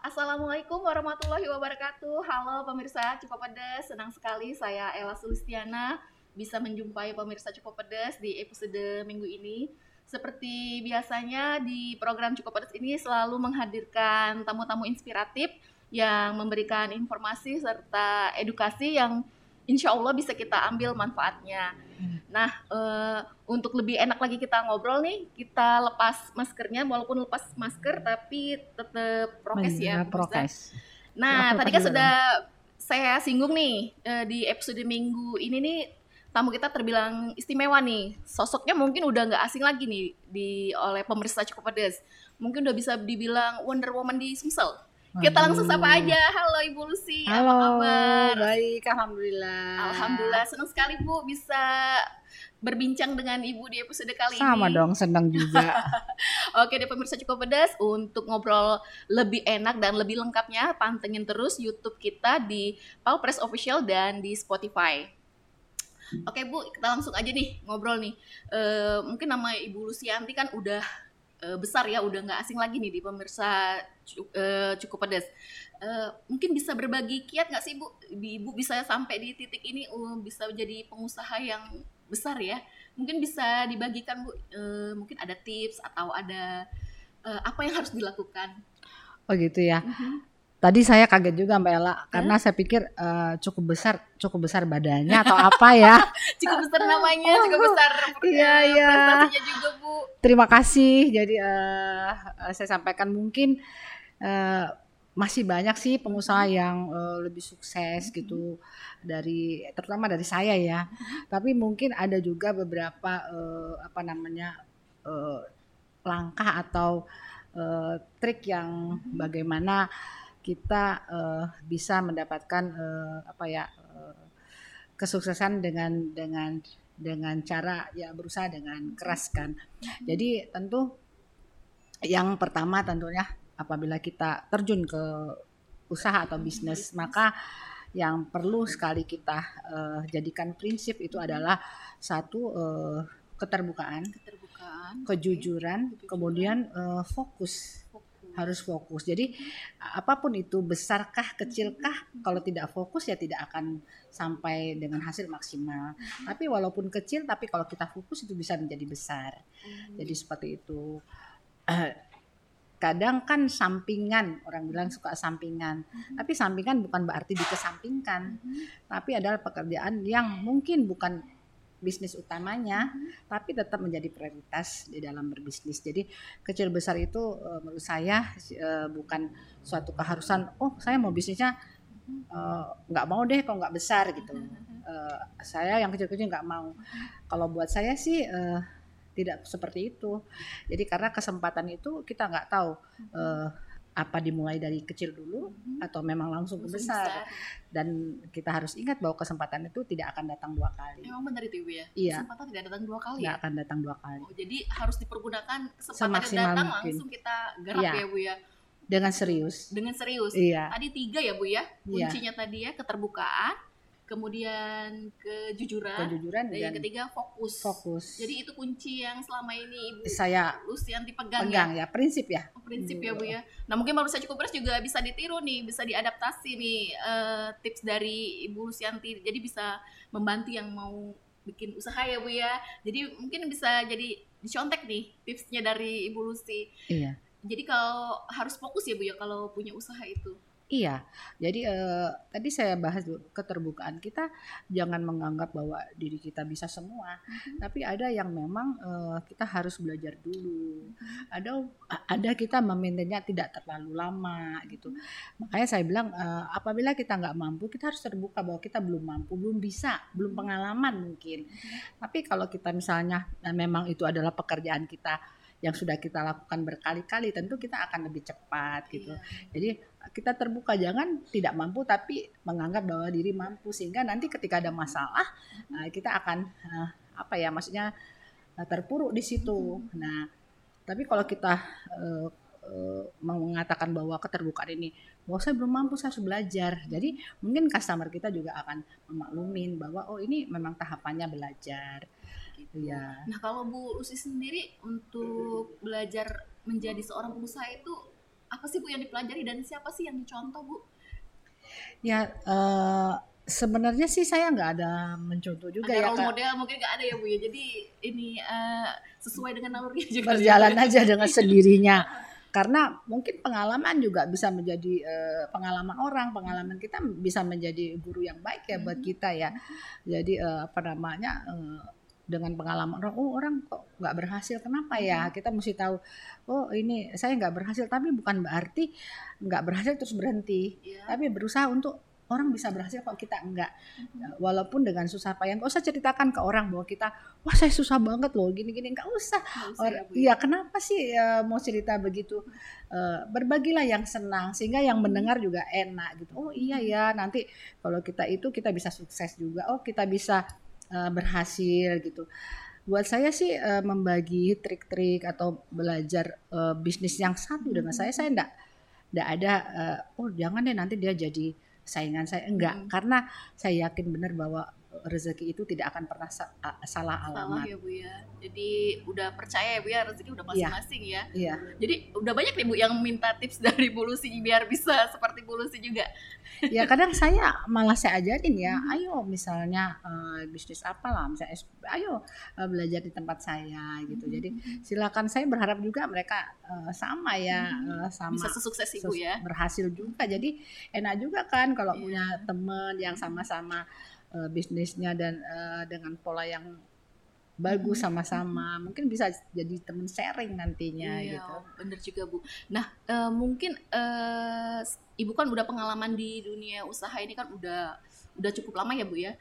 Assalamualaikum warahmatullahi wabarakatuh. Halo pemirsa Cukup Pedas, senang sekali saya Ella Sulistiana bisa menjumpai pemirsa Cukup Pedas di episode minggu ini. Seperti biasanya di program Cukup Pedas ini selalu menghadirkan tamu-tamu inspiratif yang memberikan informasi serta edukasi yang insya Allah bisa kita ambil manfaatnya. Nah, uh, untuk lebih enak lagi kita ngobrol nih, kita lepas maskernya, walaupun lepas masker tapi tetap prokes ya. Prokes. Nah, tadi kan sudah saya singgung nih uh, di episode minggu ini nih tamu kita terbilang istimewa nih. Sosoknya mungkin udah nggak asing lagi nih di oleh pemirsa cukup pedes. Mungkin udah bisa dibilang Wonder Woman di Sumsel. Kita langsung sapa aja. Halo Ibu Lucy, Halo, apa kabar? Baik, alhamdulillah. Alhamdulillah, senang sekali Bu bisa berbincang dengan Ibu di episode kali Sama ini. Sama dong, senang juga. Oke deh pemirsa cukup pedas untuk ngobrol lebih enak dan lebih lengkapnya pantengin terus YouTube kita di Press Official dan di Spotify. Oke Bu, kita langsung aja nih ngobrol nih. E, mungkin nama Ibu Lucianti kan udah uh, besar ya udah nggak asing lagi nih di pemirsa uh, cukup pedas. Uh, mungkin bisa berbagi kiat nggak sih bu? Ibu bisa sampai di titik ini uh, bisa jadi pengusaha yang besar ya. Mungkin bisa dibagikan bu. Uh, mungkin ada tips atau ada uh, apa yang harus dilakukan? Oh gitu ya. Uh -huh. Tadi saya kaget juga Mbak Ella karena saya pikir uh, cukup besar, cukup besar badannya atau apa ya? cukup besar namanya, oh, cukup besar iya, iya. juga Bu. Terima kasih. Jadi uh, saya sampaikan mungkin uh, masih banyak sih pengusaha yang uh, lebih sukses gitu dari terutama dari saya ya. Tapi mungkin ada juga beberapa uh, apa namanya uh, langkah atau uh, trik yang bagaimana kita uh, bisa mendapatkan uh, apa ya uh, kesuksesan dengan dengan dengan cara ya berusaha dengan keras kan. Jadi tentu yang pertama tentunya apabila kita terjun ke usaha atau bisnis maka yang perlu sekali kita uh, jadikan prinsip itu adalah satu uh, keterbukaan, keterbukaan, kejujuran, kejujuran. kemudian uh, fokus harus fokus. Jadi apa pun itu besarkah kecilkah kalau tidak fokus ya tidak akan sampai dengan hasil maksimal. Hmm. Tapi walaupun kecil tapi kalau kita fokus itu bisa menjadi besar. Hmm. Jadi seperti itu. Uh, kadang kan sampingan orang bilang suka sampingan hmm. tapi sampingan bukan berarti dikesampingkan tapi adalah pekerjaan yang mungkin bukan bisnis utamanya, hmm. tapi tetap menjadi prioritas di dalam berbisnis. Jadi kecil besar itu uh, menurut saya uh, bukan suatu keharusan. Oh saya mau bisnisnya eh, nggak uh, mau deh kalau nggak besar gitu. Uh, saya yang kecil-kecil nggak mau. Kalau buat saya sih uh, tidak seperti itu. Jadi karena kesempatan itu kita nggak tahu. Uh, apa dimulai dari kecil dulu hmm. atau memang langsung ke besar. besar dan kita harus ingat bahwa kesempatan itu tidak akan datang dua kali. Emang benar itu ibu ya? Iya. Kesempatan tidak datang dua kali. Tidak ya? akan datang dua kali. Oh, jadi harus dipergunakan kesempatan yang datang mungkin. langsung kita garap ya. ya bu ya. Dengan serius. Dengan serius. Iya. Tadi tiga ya bu ya. Iya. Kuncinya iya. tadi ya keterbukaan, kemudian kejujuran, kejujuran dan, dan yang ketiga fokus. Fokus. Jadi itu kunci yang selama ini ibu saya Lucianti pegang, pegang ya. ya, prinsip ya. Oh, prinsip ya bu ya. Nah mungkin baru saya cukup beres juga bisa ditiru nih, bisa diadaptasi nih uh, tips dari ibu Lucianti. Jadi bisa membantu yang mau bikin usaha ya bu ya. Jadi mungkin bisa jadi dicontek nih tipsnya dari ibu Lucy. Iya. Jadi kalau harus fokus ya bu ya kalau punya usaha itu. Iya, jadi uh, tadi saya bahas keterbukaan kita jangan menganggap bahwa diri kita bisa semua, mm-hmm. tapi ada yang memang uh, kita harus belajar dulu. Mm-hmm. Ada ada kita memaintennya tidak terlalu lama gitu. Mm-hmm. Makanya saya bilang uh, apabila kita nggak mampu, kita harus terbuka bahwa kita belum mampu, belum bisa, belum pengalaman mungkin. Tapi kalau kita misalnya nah memang itu adalah pekerjaan kita yang sudah kita lakukan berkali-kali tentu kita akan lebih cepat gitu. Iya. Jadi kita terbuka jangan tidak mampu tapi menganggap bahwa diri mampu sehingga nanti ketika ada masalah uh, kita akan uh, apa ya maksudnya uh, terpuruk di situ. Nah, tapi kalau kita uh, uh, mengatakan bahwa keterbukaan ini bahwa saya belum mampu saya harus belajar. Jadi mungkin customer kita juga akan memaklumin bahwa oh ini memang tahapannya belajar gitu ya. Nah kalau Bu Lucy sendiri untuk belajar menjadi seorang pengusaha itu apa sih Bu yang dipelajari dan siapa sih yang dicontoh Bu? Ya uh, sebenarnya sih saya nggak ada mencontoh juga ada ya role model mungkin nggak ada ya Bu ya. Jadi ini uh, sesuai dengan naluri juga. Berjalan aja dengan sendirinya. Karena mungkin pengalaman juga bisa menjadi uh, pengalaman orang, pengalaman kita bisa menjadi guru yang baik ya buat mm-hmm. kita ya. Jadi uh, apa namanya uh, dengan pengalaman orang, oh orang kok nggak berhasil, kenapa ya? Kita mesti tahu, oh ini saya nggak berhasil, tapi bukan berarti nggak berhasil terus berhenti, yeah. tapi berusaha untuk orang bisa berhasil kok kita enggak mm-hmm. walaupun dengan susah payah nggak usah ceritakan ke orang bahwa kita wah saya susah banget loh gini-gini. Nggak usah, usah ya, iya kenapa sih uh, mau cerita begitu? Uh, berbagilah yang senang sehingga yang mendengar juga enak gitu. Oh iya ya nanti kalau kita itu kita bisa sukses juga. Oh kita bisa uh, berhasil gitu. Buat saya sih uh, membagi trik-trik atau belajar uh, bisnis yang satu dengan saya saya enggak enggak ada uh, oh jangan deh nanti dia jadi saingan saya. Enggak hmm. karena saya yakin benar bahwa rezeki itu tidak akan pernah sa salah alamat. Salah ya Bu ya. Jadi udah percaya ya Bu ya rezeki udah iya. masing-masing ya. Iya. Jadi udah banyak nih Bu yang minta tips dari Bu Lucy biar bisa seperti Bu Lucy juga. ya kadang saya malah saya ajarin ya, hmm. ayo misalnya uh, bisnis apa lah, misalnya ayo uh, belajar di tempat saya gitu. Hmm. Jadi silakan saya berharap juga mereka uh, sama ya, hmm. uh, sama bisa sukses Ibu ya. Berhasil juga. Jadi enak juga kan kalau yeah. punya teman yang sama-sama uh, bisnisnya dan uh, dengan pola yang bagus sama-sama. Mungkin bisa jadi temen sharing nantinya iya, gitu. bener juga bu. Nah uh, mungkin uh, ibu kan udah pengalaman di dunia usaha ini kan udah udah cukup lama ya bu ya.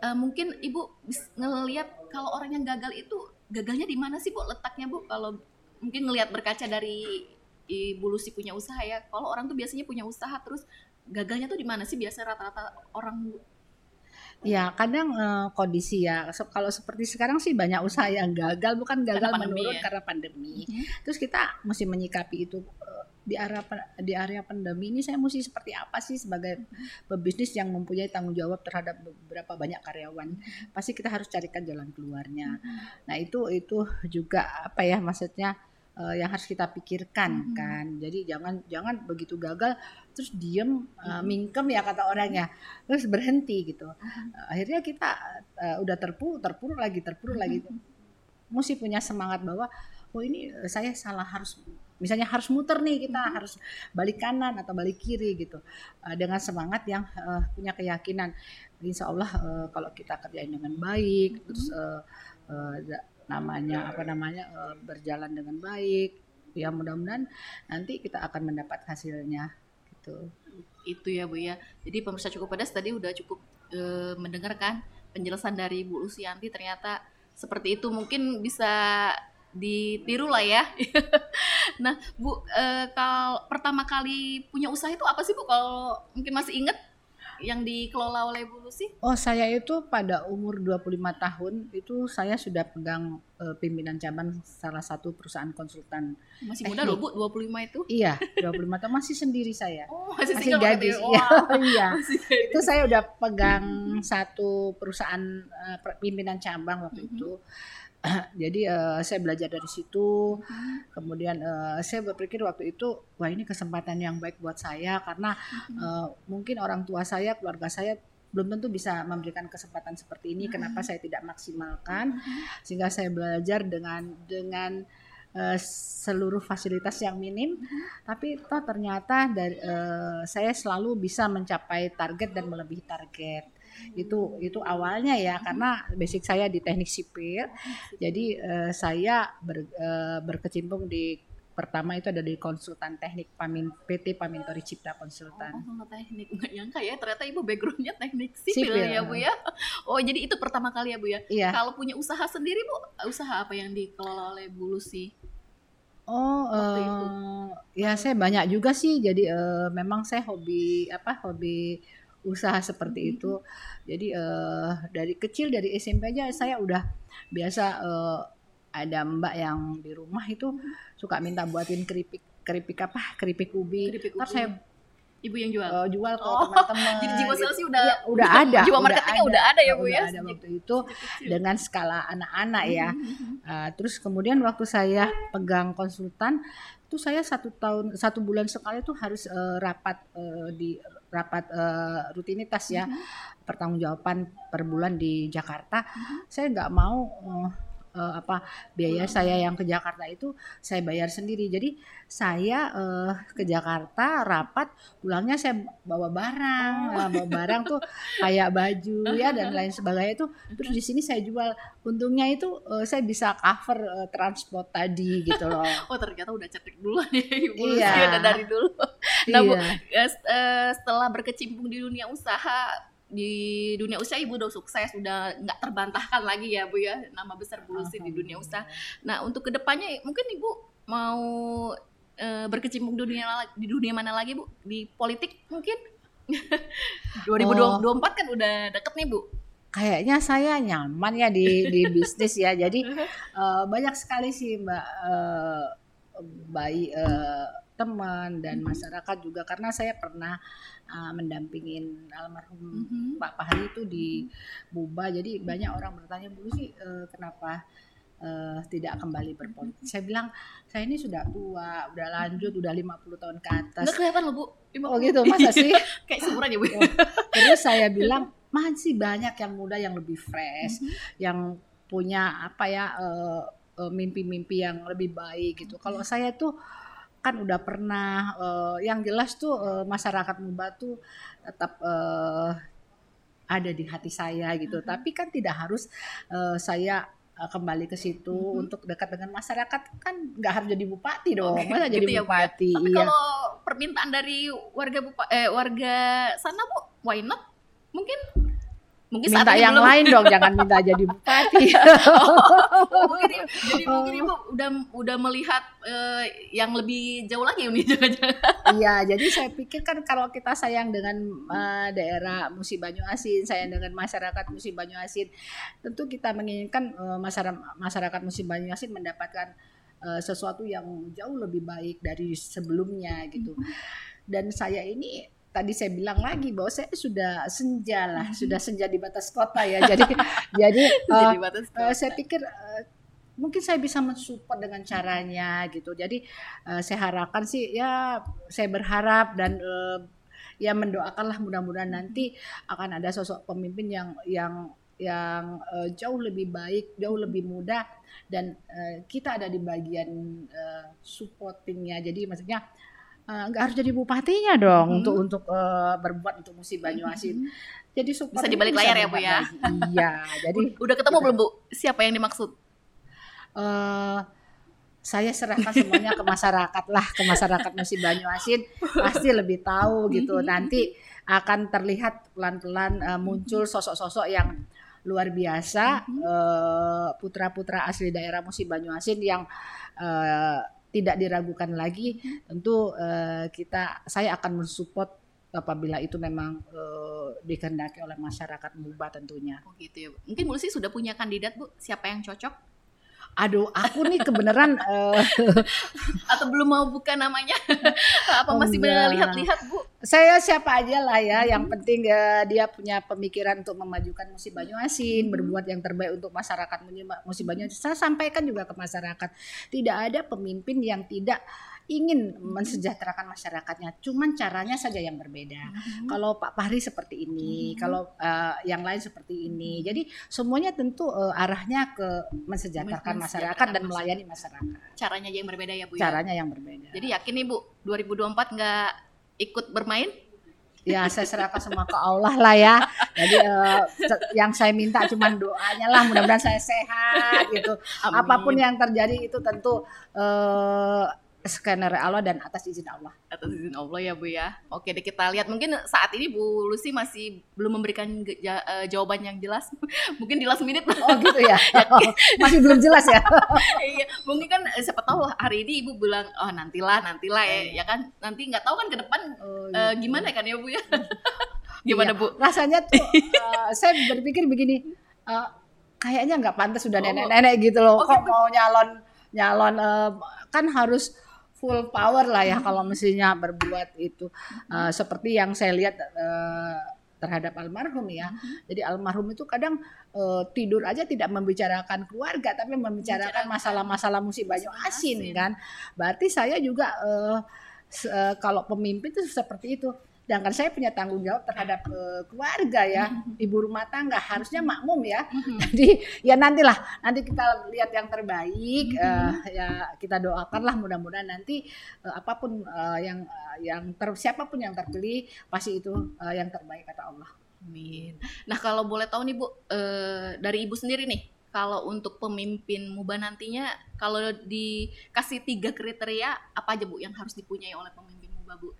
Uh, mungkin ibu ngelihat kalau orang yang gagal itu gagalnya di mana sih bu letaknya bu? Kalau mungkin ngelihat berkaca dari ibu Lucy punya usaha ya. Kalau orang tuh biasanya punya usaha terus gagalnya tuh di mana sih? Biasa rata-rata orang bu Ya, kadang uh, kondisi ya. So, kalau seperti sekarang sih banyak usaha yang gagal, bukan gagal karena menurun ya? karena pandemi. Mm -hmm. Terus kita mesti menyikapi itu uh, di area di area pandemi ini saya mesti seperti apa sih sebagai pebisnis yang mempunyai tanggung jawab terhadap beberapa banyak karyawan. Pasti kita harus carikan jalan keluarnya. Nah, itu itu juga apa ya maksudnya uh, yang harus kita pikirkan mm -hmm. kan. Jadi jangan jangan begitu gagal terus diem uh, mingkem ya kata orangnya. Terus berhenti gitu. Uh, akhirnya kita uh, udah terpuruk, terpuruk lagi, terpuruk mm -hmm. lagi. Mesti punya semangat bahwa oh ini saya salah harus misalnya harus muter nih kita hmm. harus balik kanan atau balik kiri gitu uh, dengan semangat yang uh, punya keyakinan insya Allah uh, kalau kita kerjain dengan baik hmm. terus uh, uh, namanya apa namanya uh, berjalan dengan baik. Ya mudah-mudahan nanti kita akan mendapat hasilnya gitu. Itu ya bu ya. Jadi pemirsa cukup pedas tadi udah cukup uh, mendengarkan penjelasan dari Bu Lucianti ternyata seperti itu mungkin bisa ditiru lah ya. nah, Bu, uh, kalau pertama kali punya usaha itu apa sih Bu? Kalau mungkin masih inget yang dikelola oleh Bu Lucy? Oh, saya itu pada umur 25 tahun itu saya sudah pegang uh, pimpinan cabang salah satu perusahaan konsultan. Masih muda loh Bu, 25 itu? Iya, 25 tahun masih sendiri saya. Oh, masih, masih gadis. Wow. Ya, iya. itu saya udah pegang satu perusahaan uh, pimpinan cabang waktu mm -hmm. itu jadi uh, saya belajar dari situ hmm. kemudian uh, saya berpikir waktu itu wah ini kesempatan yang baik buat saya karena hmm. uh, mungkin orang tua saya keluarga saya belum tentu bisa memberikan kesempatan seperti ini hmm. kenapa saya tidak maksimalkan hmm. sehingga saya belajar dengan dengan uh, seluruh fasilitas yang minim hmm. tapi toh ternyata dari uh, saya selalu bisa mencapai target dan melebihi target itu itu awalnya ya karena basic saya di teknik sipil jadi uh, saya ber, uh, berkecimpung di pertama itu ada di konsultan teknik Pamin, PT Pamintori Cipta Konsultan. Oh, teknik nggak nyangka ya ternyata ibu backgroundnya teknik sipil, sipil ya bu ya. Oh jadi itu pertama kali ya bu ya. Iya. Kalau punya usaha sendiri bu, usaha apa yang dikelola oleh Bu Lucy? Oh, uh, ya saya banyak juga sih. Jadi uh, memang saya hobi apa hobi usaha seperti itu. Jadi uh, dari kecil dari SMP aja saya udah biasa uh, ada mbak yang di rumah itu suka minta buatin keripik keripik apa keripik ubi. Keripik ubi. saya Ibu yang jual. uh, jual ke Oh, teman-teman. Jadi jiwa sales sih udah Iya, udah ada. Jiwa udah marketingnya udah ada ya, Bu, udah ya? ada waktu itu dengan skala anak-anak ya. Uh, terus kemudian waktu saya pegang konsultan, itu saya satu tahun satu bulan sekali tuh harus uh, rapat uh, di rapat uh, rutinitas ya, Mhm. pertanggungjawaban per bulan di Jakarta. Mhm. Saya nggak mau uh, uh, apa biaya Pulang. saya yang ke Jakarta itu saya bayar sendiri. Jadi saya uh, ke Jakarta rapat, pulangnya saya bawa barang, Oh. Nah, bawa barang tuh kayak baju ya dan lain sebagainya itu. Terus di sini saya jual. Untungnya itu uh, saya bisa cover uh, transport tadi gitu loh. Oh ternyata udah cerdik dulu ya Ibu Iya. Lucy udah dari dulu. Nah, Bu, iya. S- eh, setelah berkecimpung di dunia usaha di dunia usaha ibu udah sukses udah nggak terbantahkan lagi ya bu ya. Nama besar Bu Lucy di dunia usaha. Nah untuk ke depannya mungkin ibu mau eh, berkecimpung dunia di dunia mana lagi bu? Di politik mungkin? 2024 kan udah deket nih bu. Kayaknya saya nyaman ya di di bisnis ya. Jadi eh, banyak sekali sih mbak eh, bayi eh, teman dan masyarakat juga karena saya pernah eh, mendampingin almarhum Mhm. Pak Fahri itu di Buba. Jadi banyak orang bertanya dulu sih eh, kenapa eh, tidak kembali berpolitik. Saya bilang saya ini sudah tua, udah lanjut, udah 50 tahun ke atas. nggak kelihatan loh bu Oh gitu masa sih? kayak seumuran ya bu Oh, Terus saya bilang masih banyak yang muda yang lebih fresh, Mhm. yang punya apa ya eh, mimpi-mimpi yang lebih baik gitu. Kalau saya tuh kan udah pernah eh, yang jelas tuh eh, masyarakat Muba tuh tetap eh, ada di hati saya gitu. Mhm. Tapi kan tidak harus eh, saya kembali ke situ Mhm. untuk dekat dengan masyarakat kan nggak harus jadi bupati dong. Oke, Masa gitu jadi ya, ya? bupati? Tapi iya. kalau permintaan dari warga bupa, eh, warga sana bu, why not? Mungkin mungkin minta yang belum. lain dong, jangan minta jadi bupati. mungkin jadi mungkin ibu udah udah melihat eh, yang lebih jauh lagi ini jangan-jangan. Iya, jadi saya pikir kan kalau kita sayang dengan eh, daerah Musi Banyu Asin, sayang dengan masyarakat Musi Banyu Asin, tentu kita menginginkan eh, masyarakat masyarakat Musi Banyu Asin mendapatkan eh, sesuatu yang jauh lebih baik dari sebelumnya gitu. Dan saya ini tadi saya bilang lagi bahwa saya sudah senja lah, sudah senja di batas kota ya. Jadi jadi batas Eh, saya pikir eh, mungkin saya bisa mensupport dengan caranya gitu. Jadi eh, saya harapkan sih ya saya berharap dan eh, ya mendoakanlah mudah-mudahan nanti akan ada sosok pemimpin yang yang yang eh, jauh lebih baik, jauh lebih mudah dan eh, kita ada di bagian eh, supportingnya. Jadi maksudnya eh, nggak harus jadi bupatinya dong Mhm. untuk untuk eh, berbuat untuk musim Banyuasin. Jadi support Bisa di balik itu layar ya, Bu, ya? lagi. Iya, jadi udah ketemu belum bu siapa yang dimaksud eh saya serahkan semuanya ke masyarakat lah, ke masyarakat Musi Banyuasin pasti lebih tahu gitu. Nanti akan terlihat pelan-pelan eh, muncul sosok-sosok yang luar biasa eh, putra-putra asli daerah Musi Banyuasin yang eh, tidak diragukan lagi. Tentu eh, kita saya akan mensupport apabila itu memang eh, dikehendaki oleh masyarakat Muba tentunya. oh gitu ya bu mungkin Bu Lucy sudah punya kandidat bu siapa yang cocok Aduh, aku nih kebenaran eh, atau belum mau buka namanya apa masih Enggak. melihat-lihat bu saya siapa aja lah ya yang penting eh, dia punya pemikiran untuk memajukan musim Banyuasin berbuat yang terbaik untuk masyarakat Musi- musim Banyuasin saya sampaikan juga ke masyarakat tidak ada pemimpin yang tidak ingin mensejahterakan masyarakatnya cuman caranya saja yang berbeda. Kalau Pak Fahri seperti ini Mhm. kalau eh, yang lain seperti ini jadi semuanya tentu eh, arahnya ke mensejahterakan Men- masyarakat dan melayani masyarakat. Caranya aja yang berbeda ya bu ya? caranya yang berbeda. Jadi yakin nih bu 2024 nggak ikut bermain ya saya serahkan semua ke Allah lah ya. Jadi se- yang saya minta cuma doanya lah mudah-mudahan saya sehat gitu. Amin. Apa pun yang terjadi itu tentu eh skenario Allah dan atas izin Allah. atas izin Allah ya Bu ya. Oke deh kita lihat mungkin saat ini Bu Lucy masih belum memberikan eh, jawaban yang jelas. mungkin di last minute. Oh gitu ya. Masih belum jelas ya. Iya, mungkin kan eh, siapa tahu hari ini Ibu bilang oh nantilah nantilah ya, ya kan nanti nggak tahu kan ke depan Oh, eh, gitu. gimana kan ya Bu ya. Gimana Iya. Bu? Rasanya tuh eh, saya berpikir begini, eh, kayaknya nggak pantas sudah Oh. nenek-nenek gitu loh. Oh, Kok gitu. mau nyalon nyalon eh, kan harus full power lah ya kalau mestinya berbuat itu uh, seperti yang saya lihat uh, terhadap almarhum ya. Jadi almarhum itu kadang uh, tidur aja tidak membicarakan keluarga tapi membicarakan masalah-masalah musibahnya asin kan. Berarti saya juga uh, uh, kalau pemimpin itu seperti itu sedangkan saya punya tanggung jawab terhadap uh, keluarga ya mm-hmm. ibu rumah tangga harusnya makmum ya mm-hmm. jadi ya nantilah nanti kita lihat yang terbaik uh, ya kita doakanlah mudah-mudahan nanti uh, apa pun uh, yang uh, yang ter siapa pun yang terpilih pasti itu uh, yang terbaik kata Allah Amin. Nah kalau boleh tahu nih Bu, uh, dari Ibu sendiri nih, kalau untuk pemimpin muba nantinya, kalau dikasih tiga kriteria, apa aja Bu yang harus dipunyai oleh pemimpin muba Bu?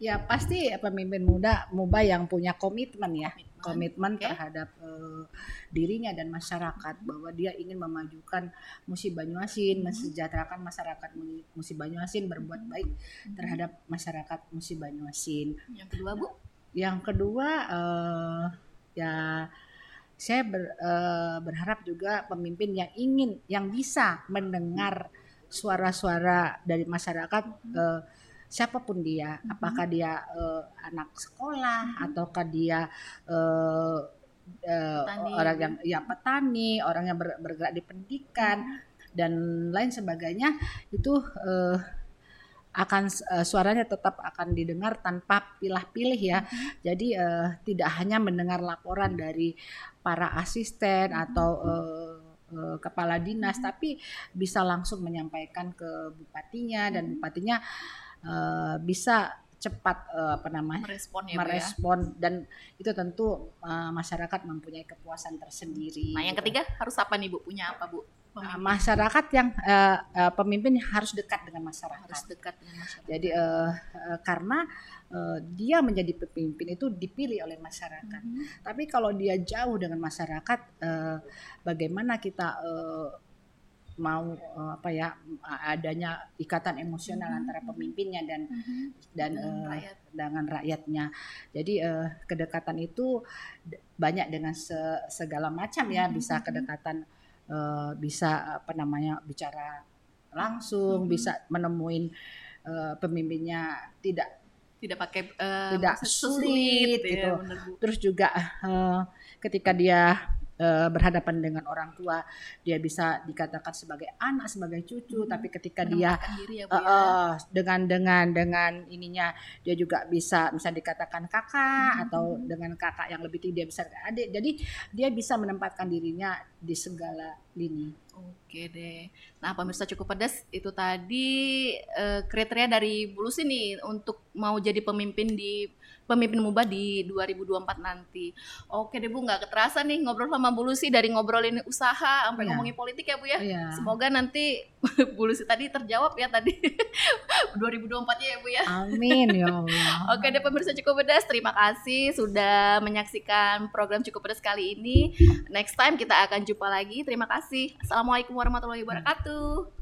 Ya pasti pemimpin muda muba yang punya komitmen ya, komitmen, komitmen okay. terhadap uh, dirinya dan masyarakat bahwa dia ingin memajukan Musi Banyuasin, hmm. mensejahterakan masyarakat Musi Banyuasin, berbuat baik hmm. terhadap masyarakat Musi Banyuasin. Yang kedua bu? Yang kedua uh, ya saya ber, uh, berharap juga pemimpin yang ingin, yang bisa mendengar suara-suara dari masyarakat. Uh, siapa pun dia, mm-hmm. apakah dia uh, anak sekolah mm-hmm. ataukah dia uh, uh, orang yang ya petani, orang yang ber, bergerak di pendidikan mm-hmm. dan lain sebagainya itu uh, akan uh, suaranya tetap akan didengar tanpa pilah-pilih ya. Mm-hmm. Jadi uh, tidak hanya mendengar laporan dari para asisten mm-hmm. atau uh, kepala dinas, mm-hmm. tapi bisa langsung menyampaikan ke bupatinya dan bupatinya uh, bisa cepat uh, apa namanya merespon ya, ya? merespon ya? dan itu tentu uh, masyarakat mempunyai kepuasan tersendiri. Nah, yang gitu. ketiga harus apa nih Bu? Punya apa Bu? Pemimpin. masyarakat yang uh, uh, pemimpin harus dekat dengan masyarakat. Harus dekat dengan masyarakat. Jadi uh, uh, karena uh, dia menjadi pemimpin itu dipilih oleh masyarakat. Mm -hmm. Tapi kalau dia jauh dengan masyarakat, uh, bagaimana kita uh, mau uh, apa ya adanya ikatan emosional mm -hmm. antara pemimpinnya dan mm -hmm. dan dengan, uh, rakyat. dengan rakyatnya. Jadi uh, kedekatan itu banyak dengan se segala macam ya, mm -hmm. bisa kedekatan uh, bisa apa namanya bicara langsung, mm -hmm. bisa menemuin uh, pemimpinnya tidak tidak pakai uh, tidak sulit, sulit gitu. Ya, Terus juga uh, ketika dia uh, berhadapan dengan orang tua dia bisa dikatakan sebagai anak sebagai cucu hmm. tapi ketika dia diri ya, Bu, uh, uh, dengan dengan dengan ininya dia juga bisa bisa dikatakan kakak hmm. atau dengan kakak yang lebih tinggi dia bisa adik jadi dia bisa menempatkan dirinya di segala lini Oke deh. Nah, pemirsa cukup pedas itu tadi uh, kriteria dari Bulusi nih untuk mau jadi pemimpin di pemimpin muba di 2024 nanti. Oke deh Bu, nggak keterasa nih ngobrol sama Bu Lucy dari ngobrolin usaha sampai yeah. ngomongin politik ya Bu ya. Yeah. Semoga nanti Bu Lucy tadi terjawab ya tadi 2024 ya Bu ya. Amin ya Allah. Oke deh pemirsa cukup pedas, terima kasih sudah menyaksikan program cukup pedas kali ini. Next time kita akan jumpa lagi. Terima kasih. Assalamualaikum warahmatullahi wabarakatuh.